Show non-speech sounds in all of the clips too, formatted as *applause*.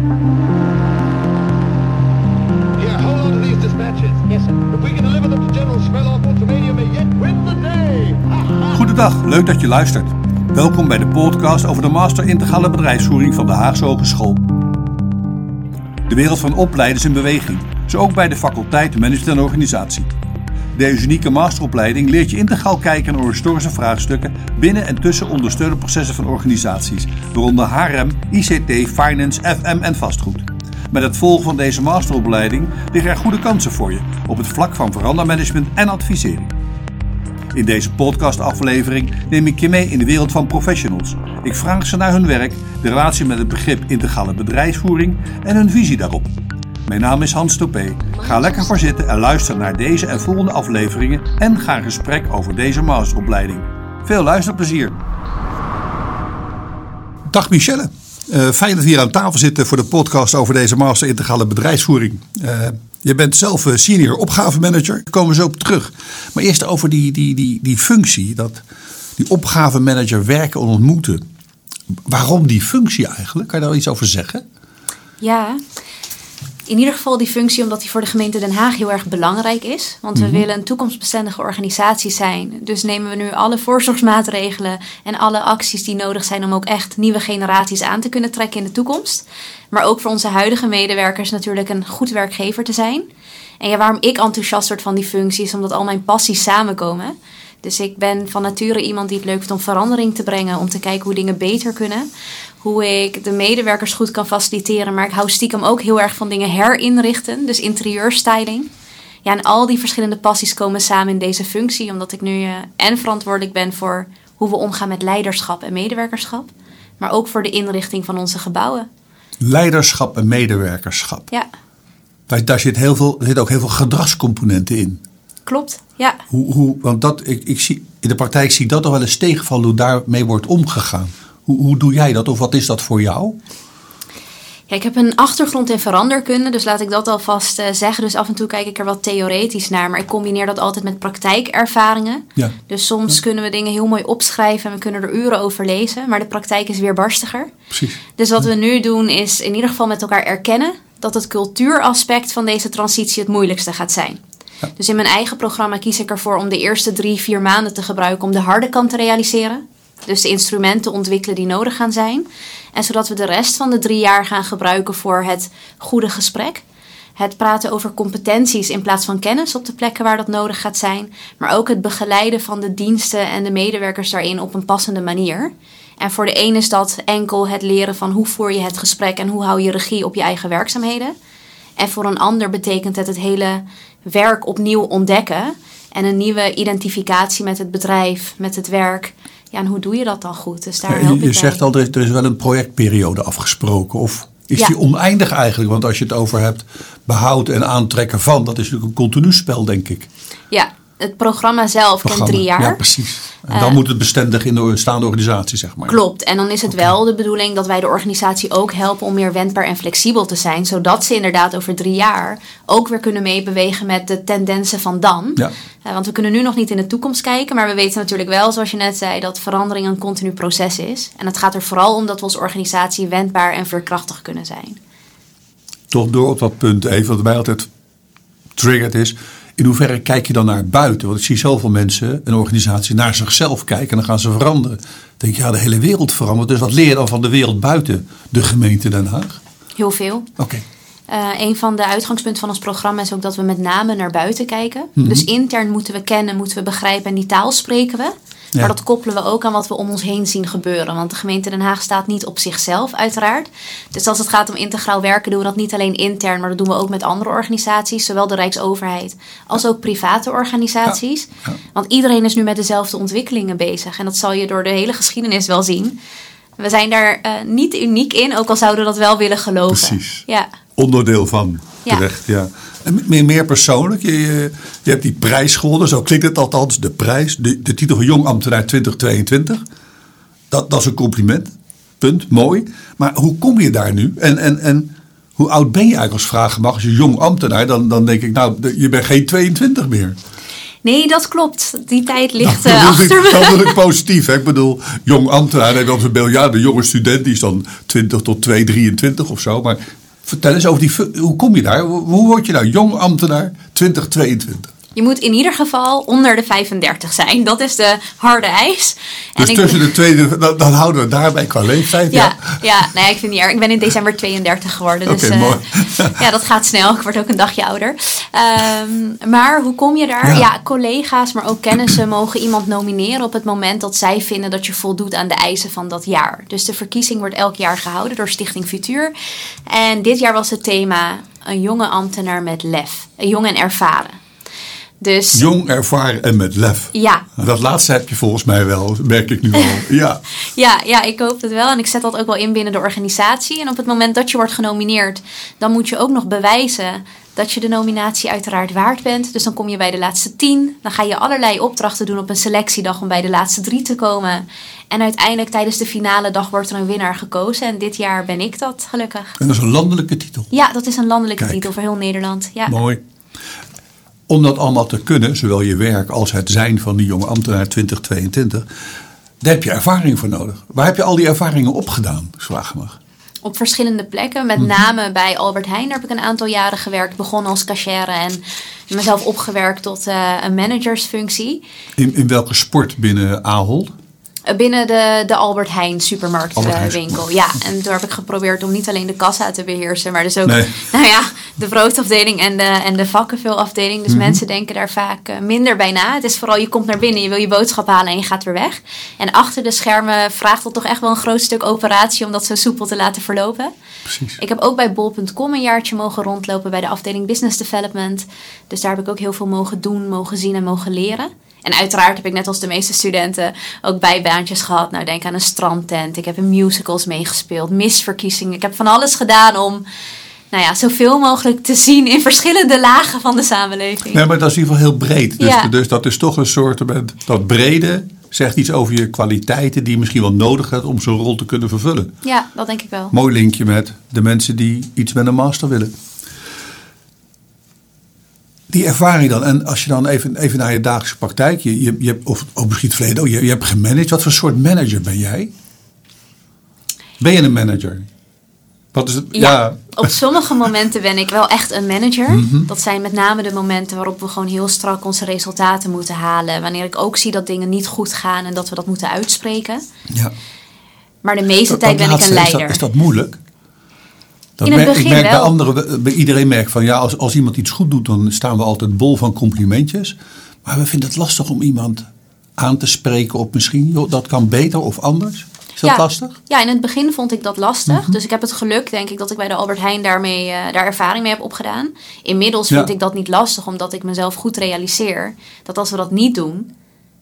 Yeah, hold on to these dispatches. Yes, sir. If we can deliver them to General Smeloff, Ultimania may yet win the day. *laughs* Goedendag, leuk dat je luistert. Welkom bij de podcast over de Master Integrale Bedrijfsvoering van de Haagse Hogeschool. De wereld van opleiden is in beweging, zo ook bij de faculteit Management en Organisatie. Deze unieke masteropleiding leert je integraal kijken naar historische vraagstukken binnen en tussen ondersteunende processen van organisaties, waaronder HRM, ICT, Finance, FM en vastgoed. Met het volgen van deze masteropleiding liggen er goede kansen voor je op het vlak van verandermanagement en advisering. In deze podcastaflevering neem ik je mee in de wereld van professionals. Ik vraag ze naar hun werk, de relatie met het begrip integrale bedrijfsvoering en hun visie daarop. Mijn naam is Hans Topé. Ga lekker voor zitten en luister naar deze en volgende afleveringen en ga in gesprek over deze masteropleiding. Veel luisterplezier. Dag Michelle. Eh, fijn dat we hier aan tafel zitten voor de podcast over deze master integrale bedrijfsvoering. Eh, je bent zelf eh, senior opgavemanager. Daar komen we zo op terug. Maar eerst over die, die, die, die functie. Dat, die opgavemanager werken en ontmoeten. Waarom die functie eigenlijk? Kan je daar iets over zeggen? Ja, in ieder geval die functie omdat die voor de gemeente Den Haag heel erg belangrijk is. Want we willen een toekomstbestendige organisatie zijn. Dus nemen we nu alle voorzorgsmaatregelen en alle acties die nodig zijn om ook echt nieuwe generaties aan te kunnen trekken in de toekomst. Maar ook voor onze huidige medewerkers natuurlijk een goed werkgever te zijn. En ja, waarom ik enthousiast word van die functie is omdat al mijn passies samenkomen. Dus ik ben van nature iemand die het leuk vindt om verandering te brengen, om te kijken hoe dingen beter kunnen. Hoe ik de medewerkers goed kan faciliteren, maar ik hou stiekem ook heel erg van dingen herinrichten, dus interieurstyling. Ja, en al die verschillende passies komen samen in deze functie, omdat ik nu uh, en verantwoordelijk ben voor hoe we omgaan met leiderschap en medewerkerschap, maar ook voor de inrichting van onze gebouwen. Leiderschap en medewerkerschap. Ja. Daar, daar zit, heel veel, zit ook heel veel gedragscomponenten in. Klopt, ja. Hoe, hoe, want dat, ik, ik zie, in de praktijk zie ik dat toch wel eens tegenvallen hoe daarmee wordt omgegaan. Hoe, hoe doe jij dat of wat is dat voor jou? Ja, ik heb een achtergrond in veranderkunde, dus laat ik dat alvast uh, zeggen. Dus af en toe kijk ik er wat theoretisch naar, maar ik combineer dat altijd met praktijkervaringen. Ja. Dus soms Ja. kunnen we dingen heel mooi opschrijven en we kunnen er uren over lezen, maar de praktijk is weer barstiger. Precies. Dus wat we nu doen is in ieder geval met elkaar erkennen dat het cultuuraspect van deze transitie het moeilijkste gaat zijn. Dus in mijn eigen programma kies ik ervoor om de eerste drie, vier maanden te gebruiken om de harde kant te realiseren. Dus de instrumenten ontwikkelen die nodig gaan zijn. En zodat we de rest van de drie jaar gaan gebruiken voor het goede gesprek. Het praten over competenties in plaats van kennis op de plekken waar dat nodig gaat zijn. Maar ook het begeleiden van de diensten en de medewerkers daarin op een passende manier. En voor de een is dat enkel het leren van hoe voer je het gesprek en hoe hou je regie op je eigen werkzaamheden. En voor een ander betekent het het hele werk opnieuw ontdekken. En een nieuwe identificatie met het bedrijf, met het werk. Ja, en hoe doe je dat dan goed? Dus daar help je je zegt bij. al, er is, er is wel een projectperiode afgesproken. Of is Ja. die oneindig eigenlijk? Want als je het over hebt behoud en aantrekken van, dat is natuurlijk een continu spel, denk ik. Ja, het programma zelf kent Programma. drie jaar. Ja, precies. En dan Eh, moet het bestendig in de staande organisatie, zeg maar. Klopt. En dan is het wel de bedoeling dat wij de organisatie ook helpen om meer wendbaar en flexibel te zijn. Zodat ze inderdaad over drie jaar ook weer kunnen meebewegen met de tendensen van dan. Ja. Eh, want we kunnen nu nog niet in de toekomst kijken. Maar we weten natuurlijk wel, zoals je net zei, dat verandering een continu proces is. En het gaat er vooral om dat we als organisatie wendbaar en veerkrachtig kunnen zijn. Toch door op dat punt even, wat mij altijd triggert is. In hoeverre kijk je dan naar buiten? Want ik zie zoveel mensen, een organisatie, naar zichzelf kijken en dan gaan ze veranderen. Dan denk je, ja, de hele wereld verandert. Dus wat leer je dan van de wereld buiten de gemeente Den Haag? Heel veel. Oké. Eh, een van de uitgangspunten van ons programma is ook dat we met name naar buiten kijken. Mhm. Dus intern moeten we kennen, moeten we begrijpen en die taal spreken we. Ja. Maar dat koppelen we ook aan wat we om ons heen zien gebeuren. Want de gemeente Den Haag staat niet op zichzelf, uiteraard. Dus als het gaat om integraal werken, doen we dat niet alleen intern, maar dat doen we ook met andere organisaties, zowel de Rijksoverheid als ook private organisaties. Ja, ja. Want iedereen is nu met dezelfde ontwikkelingen bezig. En dat zal je door de hele geschiedenis wel zien. We zijn daar eh, niet uniek in, ook al zouden we dat wel willen geloven. Precies. Ja. onderdeel van. Ja. Terecht, ja. Meer, meer persoonlijk, je, je, je hebt die prijs gewonnen, zo klinkt het althans, de prijs, de, de titel van Jong Ambtenaar 2022. Dat, dat is een compliment, punt, mooi. Maar hoe kom je daar nu? En, en, en hoe oud ben je eigenlijk als vragen mag? Als je jong ambtenaar, dan, dan denk ik, nou, je bent geen 22 meer. Nee, dat klopt. Die tijd ligt *laughs* Dat eh, achter ik, me. dat bedoel ik positief. Hè? Ik bedoel, jong ambtenaar en dan een beeld, ja, de jonge student die is dan 20 tot 2, 23 of zo. Maar vertel eens over die, hoe kom je daar? Hoe word je nou jong ambtenaar 2022? Je moet in ieder geval onder de 35 zijn. Dat is de harde eis. Dus ik- tussen de tweede, dan, dan houden we het daarbij qua leeftijd. Ja, Ja. ja, nee, ik vind het niet erg. Ik ben in december 32 geworden. Dus Oké, eh, mooi. ja, dat gaat snel. Ik word ook een dagje ouder. Ehm, maar hoe kom je daar? Ja. Ja. collega's, maar ook kennissen mogen iemand nomineren op het moment dat zij vinden dat je voldoet aan de eisen van dat jaar. Dus de verkiezing wordt elk jaar gehouden door Stichting Futuur. En dit jaar was het thema een jonge ambtenaar met lef. Een jong en ervaren. Dus Jong, ervaren en met lef. ja, Dat laatste heb je volgens mij wel, merk ik nu al. *laughs* Ja, Ja, ja, ik hoop het wel. En ik zet dat ook wel in binnen de organisatie. En op het moment dat je wordt genomineerd, dan moet je ook nog bewijzen dat je de nominatie uiteraard waard bent. Dus dan kom je bij de laatste tien. Dan ga je allerlei opdrachten doen op een selectiedag om bij de laatste drie te komen. En uiteindelijk tijdens de finale dag wordt er een winnaar gekozen. En dit jaar ben ik dat, gelukkig. en dat is een landelijke titel. Ja, dat is een landelijke Kijk. titel voor heel Nederland. Ja. Mooi. Om dat allemaal te kunnen, zowel je werk als het zijn van die jonge ambtenaar 2022, daar heb je ervaring voor nodig. Waar heb je al die ervaringen opgedaan, vragen mag? op verschillende plekken. Met Mhm. name bij Albert Heijn daar heb ik een aantal jaren gewerkt. Begonnen als cashier en mezelf opgewerkt tot eh, een managersfunctie. In, in welke sport binnen Ahold? Eh, Binnen de, de Albert Heijn supermarktwinkel. ja, en toen heb ik geprobeerd om niet alleen de kassa te beheersen, maar dus ook Nee. *laughs* nou ja, de broodafdeling en de, en de vakkenvulafdeling. Mhm. Dus mensen denken daar vaak eh, minder bij na. Het is vooral je komt naar binnen, je wil je boodschap halen en je gaat weer weg. En achter de schermen vraagt dat toch echt wel een groot stuk operatie om dat zo soepel te laten verlopen. Precies. Ik heb ook bij bol.com een jaartje mogen rondlopen bij de afdeling Business Development. Dus daar heb ik ook heel veel mogen doen, mogen zien en mogen leren. En uiteraard heb ik net als de meeste studenten ook bijbaantjes gehad. Nou, denk aan een strandtent. Ik heb in musicals meegespeeld, misverkiezingen. Ik heb van alles gedaan om nou ja, zoveel mogelijk te zien in verschillende lagen van de samenleving. Nee, maar dat is in ieder geval heel breed. Dus, Ja. dus dat is toch een soort, dat brede zegt iets over je kwaliteiten die je misschien wel nodig hebt om zo'n rol te kunnen vervullen. Ja, dat denk ik wel. Mooi linkje met de mensen die iets met een master willen. Die ervaring dan, en als je dan even, even naar je dagelijkse praktijk, je, je, je hebt, of, of misschien het verleden, oh, je, je hebt gemanaged. Wat voor soort manager ben jij? Ben je een manager? Wat is het? Ja, op *laughs* sommige momenten ben ik wel echt een manager. Mhm. Dat zijn met name de momenten waarop we gewoon heel strak onze resultaten moeten halen. Wanneer ik ook zie dat dingen niet goed gaan en dat we dat moeten uitspreken. ja. Maar de meeste Dat- tijd ben ik een is leider. dat, is dat moeilijk? Dat In het merk- ik begin merk bij anderen, bij iedereen merkt van ja, als, als iemand iets goed doet, dan staan we altijd bol van complimentjes. Maar we vinden het lastig om iemand aan te spreken op misschien, joh, dat kan beter of anders. Is dat ja, lastig? Ja, in het begin vond ik dat lastig. Mhm. Dus ik heb het geluk, denk ik, dat ik bij de Albert Heijn daarmee, eh, daar ervaring mee heb opgedaan. Inmiddels vind ik dat niet lastig, omdat ik mezelf goed realiseer dat als we dat niet doen,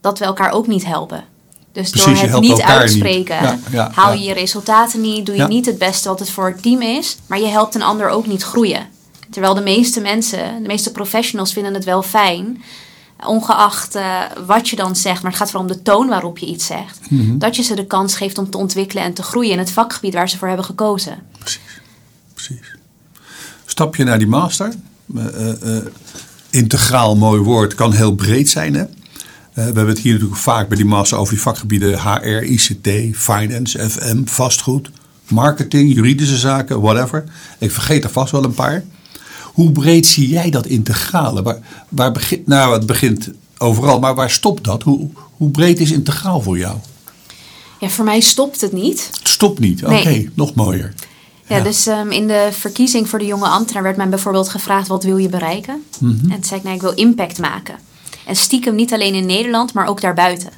dat we elkaar ook niet helpen. Dus Precies, door het niet uitspreken, Ja, ja, haal ja. je je resultaten niet, doe je niet het beste wat het voor het team is, maar je helpt een ander ook niet groeien. Terwijl de meeste mensen, de meeste professionals vinden het wel fijn, ongeacht eh, wat je dan zegt, maar het gaat vooral om de toon waarop je iets zegt, Mhm. dat je ze de kans geeft om te ontwikkelen en te groeien in het vakgebied waar ze voor hebben gekozen. Precies. Precies. Stap je naar die master. Eh, eh, integraal, mooi woord, kan heel breed zijn. Hè? Eh, we hebben het hier natuurlijk vaak bij die master over die vakgebieden HR, ICT, finance, FM, vastgoed, marketing, juridische zaken, whatever. Ik vergeet er vast wel een paar. Hoe breed zie jij dat integrale? Waar, waar begint, nou, het begint overal, maar waar stopt dat? Hoe, hoe breed is integraal voor jou? Ja, voor mij stopt het niet. Het stopt niet. Oké, Nee. nog mooier. Ja, Ja. dus ehm, in de verkiezing voor de jonge ambtenaar werd mij bijvoorbeeld gevraagd: wat wil je bereiken? Mhm. En toen zei ik: nou, ik wil impact maken. En stiekem niet alleen in Nederland, maar ook daarbuiten.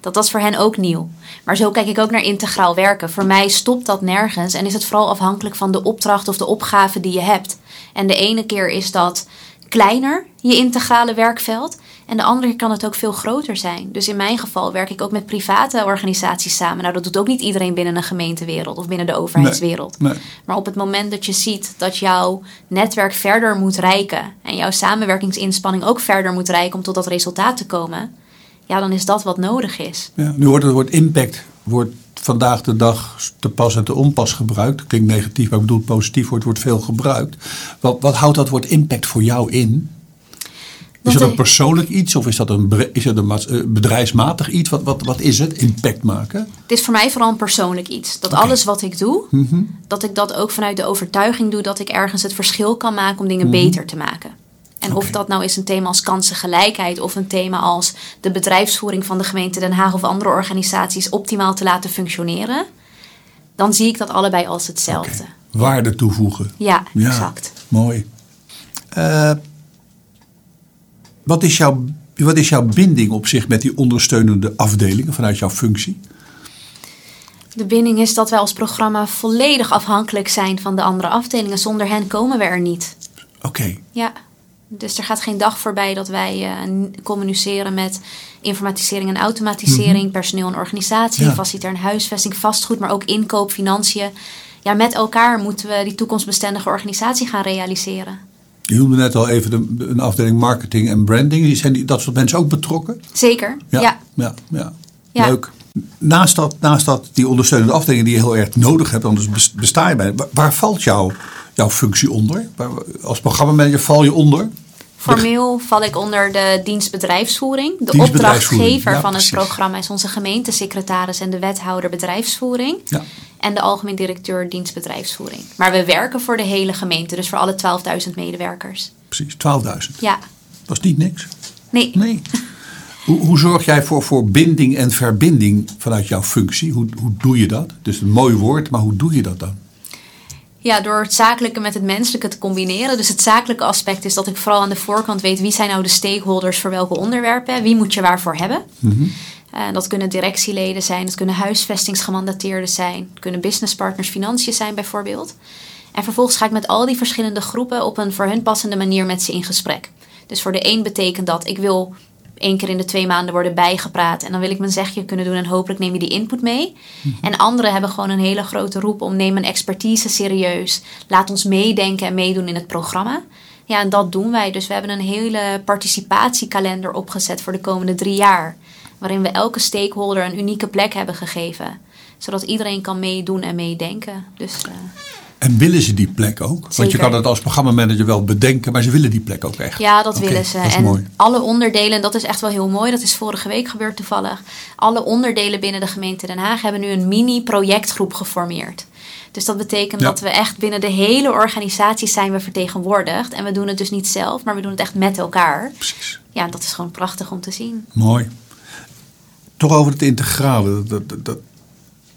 Dat was voor hen ook nieuw. Maar zo kijk ik ook naar integraal werken. Voor mij stopt dat nergens en is het vooral afhankelijk van de opdracht of de opgave die je hebt. En de ene keer is dat kleiner, je integrale werkveld. En de andere kan het ook veel groter zijn. Dus in mijn geval werk ik ook met private organisaties samen. Nou, dat doet ook niet iedereen binnen een gemeentewereld of binnen de overheidswereld. Nee. Maar op het moment dat je ziet dat jouw netwerk verder moet reiken en jouw samenwerkingsinspanning ook verder moet reiken om tot dat resultaat te komen, ja, dan is dat wat nodig is. Ja, nu wordt het woord impact wordt vandaag de dag te pas en te onpas gebruikt. Klinkt negatief, maar ik bedoel positief wordt, wordt veel gebruikt. Wat, wat houdt dat woord impact voor jou in? Is Dat een persoonlijk iets of is dat een, is dat een eh, bedrijfsmatig iets? Wat, wat, wat is het? Impact maken? Het is voor mij vooral een persoonlijk iets. Dat alles wat ik doe, Mhm. dat ik dat ook vanuit de overtuiging doe dat ik ergens het verschil kan maken om dingen beter te maken. En of dat nou is een thema als kansengelijkheid of een thema als de bedrijfsvoering van de gemeente Den Haag of andere organisaties optimaal te laten functioneren, dan zie ik dat allebei als hetzelfde. Waarde toevoegen. Ja, Ja. exact. Mooi. Eh, wat, is jouw, wat is jouw binding op zich met die ondersteunende afdelingen vanuit jouw functie? De binding is dat wij als programma volledig afhankelijk zijn van de andere afdelingen. Zonder hen komen we er niet. Oké, Ja, dus er gaat geen dag voorbij dat wij eh, communiceren met informatisering en automatisering, personeel en organisatie, Mhm. Ja. facilitair en huisvesting, vastgoed, maar ook inkoop, financiën. Ja, met elkaar moeten we die toekomstbestendige organisatie gaan realiseren. Je noemde net al even de, een afdeling marketing en branding. Zijn die, dat soort mensen ook betrokken? Zeker, ja. ja, ja. ja. Ja. Leuk. Naast dat, naast dat die ondersteunende afdelingen die je heel erg nodig hebt, anders bes- besta je bij. Waar, waar valt jouw, jouw functie onder? Waar, als programmamanager val je onder? Formeel val ik onder de dienstbedrijfsvoering. De Dienstbedrijfsvoering, opdrachtgever ja, van het precies. programma is onze gemeentesecretaris en de wethouder bedrijfsvoering. Ja. En de algemeen directeur dienstbedrijfsvoering. Maar we werken voor de hele gemeente, dus voor alle 12.000 medewerkers. Precies, 12.000. Ja, Dat is niet niks. nee. Nee. *laughs* Hoe, hoe zorg jij voor, voor binding en verbinding vanuit jouw functie? Hoe, hoe doe je dat? Dus een mooi woord, maar hoe doe je dat dan? Ja, door het zakelijke met het menselijke te combineren. Dus het zakelijke aspect is dat ik vooral aan de voorkant weet wie zijn nou de stakeholders voor welke onderwerpen. Wie moet je waarvoor hebben. Eh, dat kunnen directieleden zijn, dat kunnen huisvestingsgemandateerden zijn, het kunnen businesspartners, financiën zijn bijvoorbeeld. En vervolgens ga ik met al die verschillende groepen op een voor hun passende manier met ze in gesprek. Dus voor de een betekent dat ik wil één keer in de twee maanden worden bijgepraat. En dan wil ik mijn zegje kunnen doen en hopelijk neem je die input mee. En anderen hebben gewoon een hele grote roep om neem mijn expertise serieus. Laat ons meedenken en meedoen in het programma. Ja, en dat doen wij. Dus we hebben een hele participatiekalender opgezet voor de komende drie jaar. Waarin we elke stakeholder een unieke plek hebben gegeven. Zodat iedereen kan meedoen en meedenken. Dus eh, En willen ze die plek ook? Want je kan het als programmamanager wel bedenken, maar ze willen die plek ook echt. Ja, dat willen ze. Dat is en mooi. alle onderdelen, dat is echt wel heel mooi, dat is vorige week gebeurd toevallig. Alle onderdelen binnen de gemeente Den Haag hebben nu een mini-projectgroep geformeerd. Dus dat betekent Ja. dat we echt binnen de hele organisatie zijn we vertegenwoordigd. En we doen het dus niet zelf, maar we doen het echt met elkaar. Precies. Ja, dat is gewoon prachtig om te zien. Mooi. Toch over het integrale. Dat, dat, dat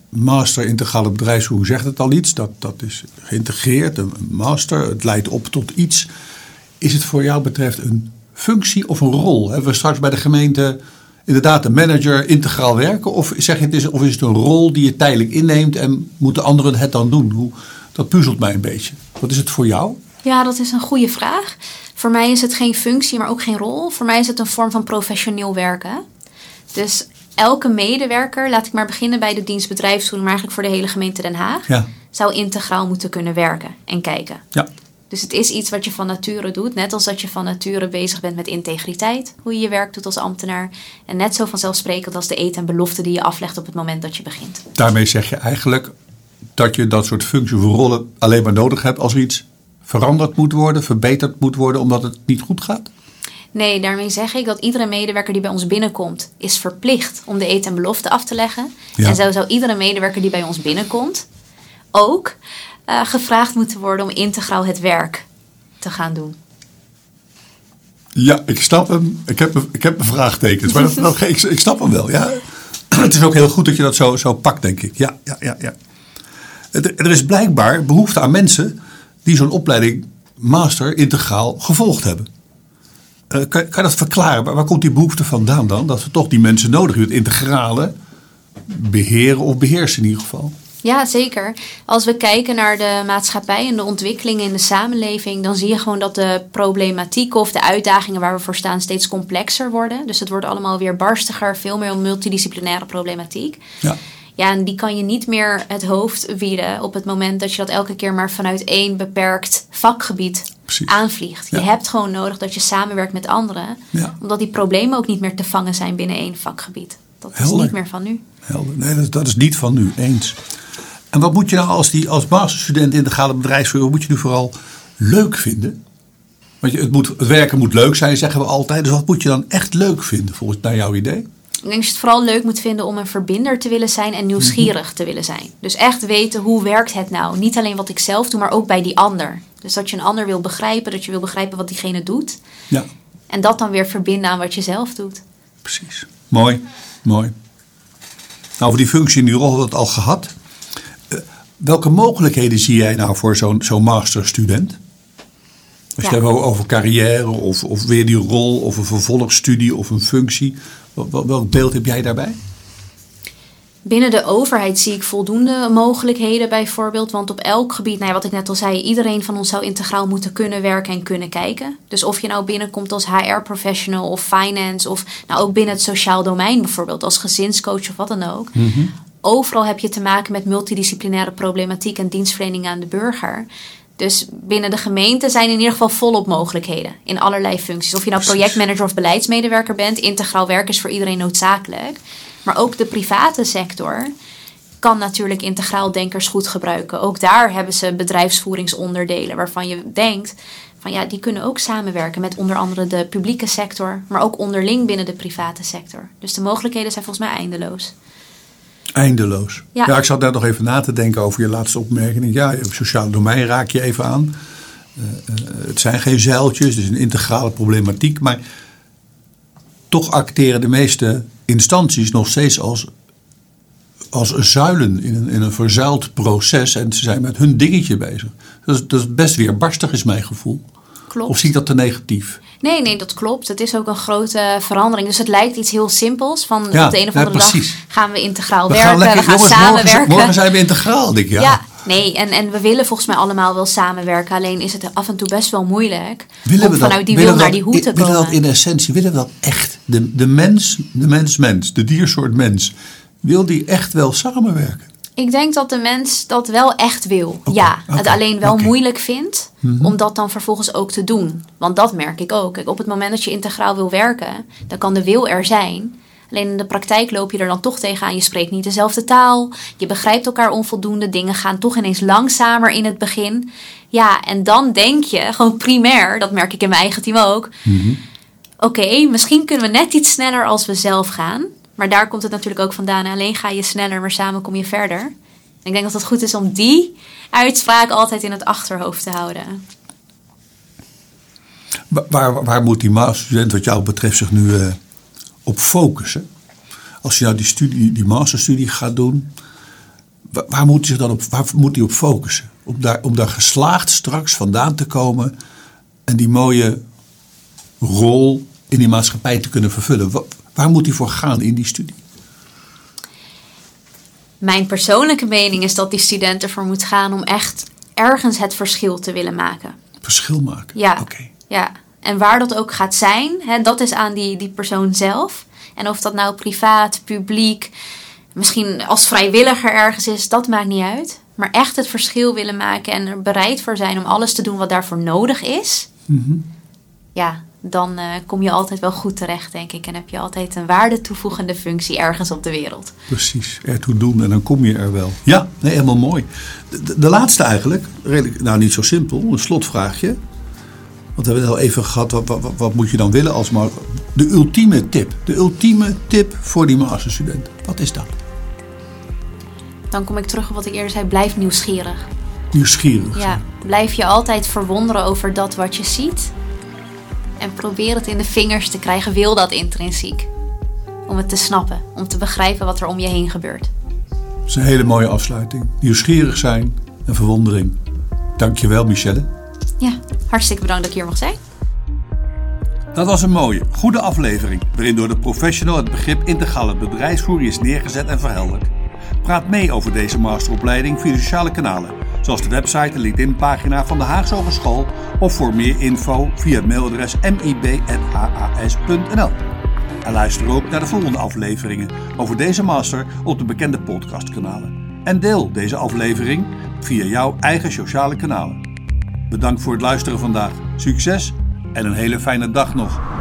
master integrale bedrijfsvoering zegt het al iets. Dat, dat is geïntegreerd, een master. Het leidt op tot iets. Is het voor jou betreft een functie of een rol? Hebben we straks bij de gemeente inderdaad een manager integraal werken? Of, zeg je het is, of is het een rol die je tijdelijk inneemt en moeten anderen het dan doen? Hoe, dat puzzelt mij een beetje. Wat is het voor jou? Ja, dat is een goede vraag. Voor mij is het geen functie, maar ook geen rol. Voor mij is het een vorm van professioneel werken. Dus elke medewerker, laat ik maar beginnen bij de dienstbedrijfsvoering, maar eigenlijk voor de hele gemeente Den Haag, Ja. zou integraal moeten kunnen werken en kijken. Ja. Dus het is iets wat je van nature doet, net als dat je van nature bezig bent met integriteit, hoe je je werk doet als ambtenaar. En net zo vanzelfsprekend als de eet en belofte die je aflegt op het moment dat je begint. Daarmee zeg je eigenlijk dat je dat soort functie of rollen alleen maar nodig hebt als er iets veranderd moet worden, verbeterd moet worden omdat het niet goed gaat? Nee, daarmee zeg ik dat iedere medewerker die bij ons binnenkomt, is verplicht om de eet en belofte af te leggen. Ja. En zo zou iedere medewerker die bij ons binnenkomt ook eh, gevraagd moeten worden om integraal het werk te gaan doen. Ja, ik snap hem. Ik heb, ik heb mijn vraagtekens, maar dat, *laughs* dat- ik, ik snap hem wel. Ja. Het is ook heel goed dat je dat zo, zo pakt, denk ik. Ja, ja, ja, ja. Het- Er is blijkbaar behoefte aan mensen die zo'n opleiding master integraal gevolgd hebben. Eh, kan, kan je dat verklaren? Waar, waar komt die behoefte vandaan dan? Dat we toch die mensen nodig hebben, het integrale beheren of beheersen in ieder geval. Ja, zeker. Als we kijken naar de maatschappij en de ontwikkelingen in de samenleving, dan zie je gewoon dat de problematieken of de uitdagingen waar we voor staan steeds complexer worden. Dus het wordt allemaal weer barstiger, veel meer een multidisciplinaire problematiek. Ja. Ja, en die kan je niet meer het hoofd bieden op het moment dat je dat elke keer maar vanuit één beperkt vakgebied Precies. aanvliegt. Je Ja. hebt gewoon nodig dat je samenwerkt met anderen, Ja. omdat die problemen ook niet meer te vangen zijn binnen één vakgebied. Dat is niet meer van nu. Helder. Nee, dat, dat is niet van nu, eens. En wat moet je nou als, die, als masterstudent integrale bedrijfsvoering, wat moet je nu vooral leuk vinden? Want je, het, moet, het werken moet leuk zijn, zeggen we altijd. Dus wat moet je dan echt leuk vinden, volgens naar jouw idee? Ik denk dat je het vooral leuk moet vinden om een verbinder te willen zijn en nieuwsgierig te willen zijn. Dus echt weten hoe werkt het nou. Niet alleen wat ik zelf doe, maar ook bij die ander. Dus dat je een ander wil begrijpen, dat je wil begrijpen wat diegene doet. Ja, En dat dan weer verbinden aan wat je zelf doet. precies. Mooi, mooi. Nou, over die functie en die rol hebben we het al gehad. Eh, welke mogelijkheden zie jij nou voor zo'n zo'n masterstudent? Als je Ja. het hebt over carrière of, of weer die rol of een vervolgstudie of een functie. Wel- wel- Welk beeld heb jij daarbij? Binnen de overheid zie ik voldoende mogelijkheden bijvoorbeeld. Want op elk gebied, nou ja, wat ik net al zei, iedereen van ons zou integraal moeten kunnen werken en kunnen kijken. Dus of je nou binnenkomt als HR-professional of finance of nou ook binnen het sociaal domein bijvoorbeeld als gezinscoach of wat dan ook. Overal heb je te maken met multidisciplinaire problematiek en dienstverlening aan de burger. Dus binnen de gemeente zijn in ieder geval volop mogelijkheden in allerlei functies. Of je nou projectmanager of beleidsmedewerker bent, integraal werk is voor iedereen noodzakelijk. Maar ook de private sector kan natuurlijk integraal denkers goed gebruiken. Ook daar hebben ze bedrijfsvoeringsonderdelen waarvan je denkt van ja, die kunnen ook samenwerken met onder andere de publieke sector, maar ook onderling binnen de private sector. Dus de mogelijkheden zijn volgens mij eindeloos. Eindeloos. Ja. Ja. ik zat daar nog even na te denken over je laatste opmerking. Ja, het sociale domein raak je even aan. Eh, eh, het zijn geen zeiltjes, het is een integrale problematiek. Maar toch acteren de meeste instanties nog steeds als, als zuilen in een, in een verzuild proces. En ze zijn met hun dingetje bezig. Dat is, dat is best weerbarstig, is mijn gevoel. Klopt. Of zie ik dat te negatief? Nee, nee, dat klopt. Het is ook een grote verandering. Dus het lijkt iets heel simpels. Van Ja, op de een of andere dag gaan we integraal We werken. gaan lekker, we gaan jongens, samenwerken. morgen zijn we integraal. Denk ik, ja. Ja, nee, en, en we willen volgens mij allemaal wel samenwerken. Alleen is het af en toe best wel moeilijk Willen om we dat, vanuit die willen wil naar dat- die hoe te willen we dat in essentie, willen we dat echt? De, de mens, de mens, mens, de diersoort mens, wil die echt wel samenwerken? Ik denk dat de mens dat wel echt wil. Ja, het alleen wel moeilijk vindt om dat dan vervolgens ook te doen. Want dat merk ik ook. Kijk, op het moment dat je integraal wil werken, dan kan de wil er zijn. Alleen in de praktijk loop je er dan toch tegenaan. Je spreekt niet dezelfde taal. Je begrijpt elkaar onvoldoende. Dingen gaan toch ineens langzamer in het begin. Ja, en dan denk je, *laughs* gewoon primair, dat merk ik in mijn eigen team ook. Oké, misschien kunnen we net iets sneller als we zelf gaan. Maar daar komt het natuurlijk ook vandaan. Alleen ga je sneller, maar samen kom je verder. Ik denk dat het goed is om die uitspraak altijd in het achterhoofd te houden. Wa- Waar, waar moet die masterstudent wat jou betreft zich nu eh, op focussen? Als je nou die, studie, die masterstudie gaat doen, wa- waar moet hij dan op, waar moet hij op focussen? Om daar, om daar geslaagd straks vandaan te komen en die mooie rol in die maatschappij te kunnen vervullen. Waar moet hij voor gaan in die studie? Mijn persoonlijke mening is dat die student ervoor moet gaan om echt ergens het verschil te willen maken. Verschil maken? Ja. Oké. Ja, en waar dat ook gaat zijn, hè, dat is aan die, die persoon zelf. En of dat nou privaat, publiek, misschien als vrijwilliger ergens is, dat maakt niet uit. Maar echt het verschil willen maken en er bereid voor zijn om alles te doen wat daarvoor nodig is. Ja, dan eh, kom je altijd wel goed terecht, denk ik. En heb je altijd een waarde toevoegende functie ergens op de wereld. Precies, ertoe doen en dan kom je er wel. Ja, nee, helemaal mooi. De, de- de laatste eigenlijk, redelijk, nou niet zo simpel, een slotvraagje. Want we hebben het al even gehad, wat, wat, wat moet je dan willen als maar De ultieme tip, de ultieme tip voor die masterstudent. Wat is dat? Dan kom ik terug op wat ik eerder zei, blijf nieuwsgierig. Nieuwsgierig. Ja, blijf je altijd verwonderen over dat wat je ziet. En probeer het in de vingers te krijgen. Wil dat intrinsiek. Om het te snappen. Om te begrijpen wat er om je heen gebeurt. Dat is een hele mooie afsluiting. Nieuwsgierig zijn en verwondering. Dankjewel Michelle. Ja, hartstikke bedankt dat ik hier mag zijn. Dat was een mooie, goede aflevering waarin door de professional het begrip integrale bedrijfsvoering is neergezet en verhelderd. Praat mee over deze masteropleiding via sociale kanalen, zoals de website en LinkedIn-pagina van de Haagse Hogeschool of voor meer info via het mailadres mib.haas.nl. En luister ook naar de volgende afleveringen over deze master op de bekende podcastkanalen. En deel deze aflevering via jouw eigen sociale kanalen. Bedankt voor het luisteren vandaag. Succes en een hele fijne dag nog.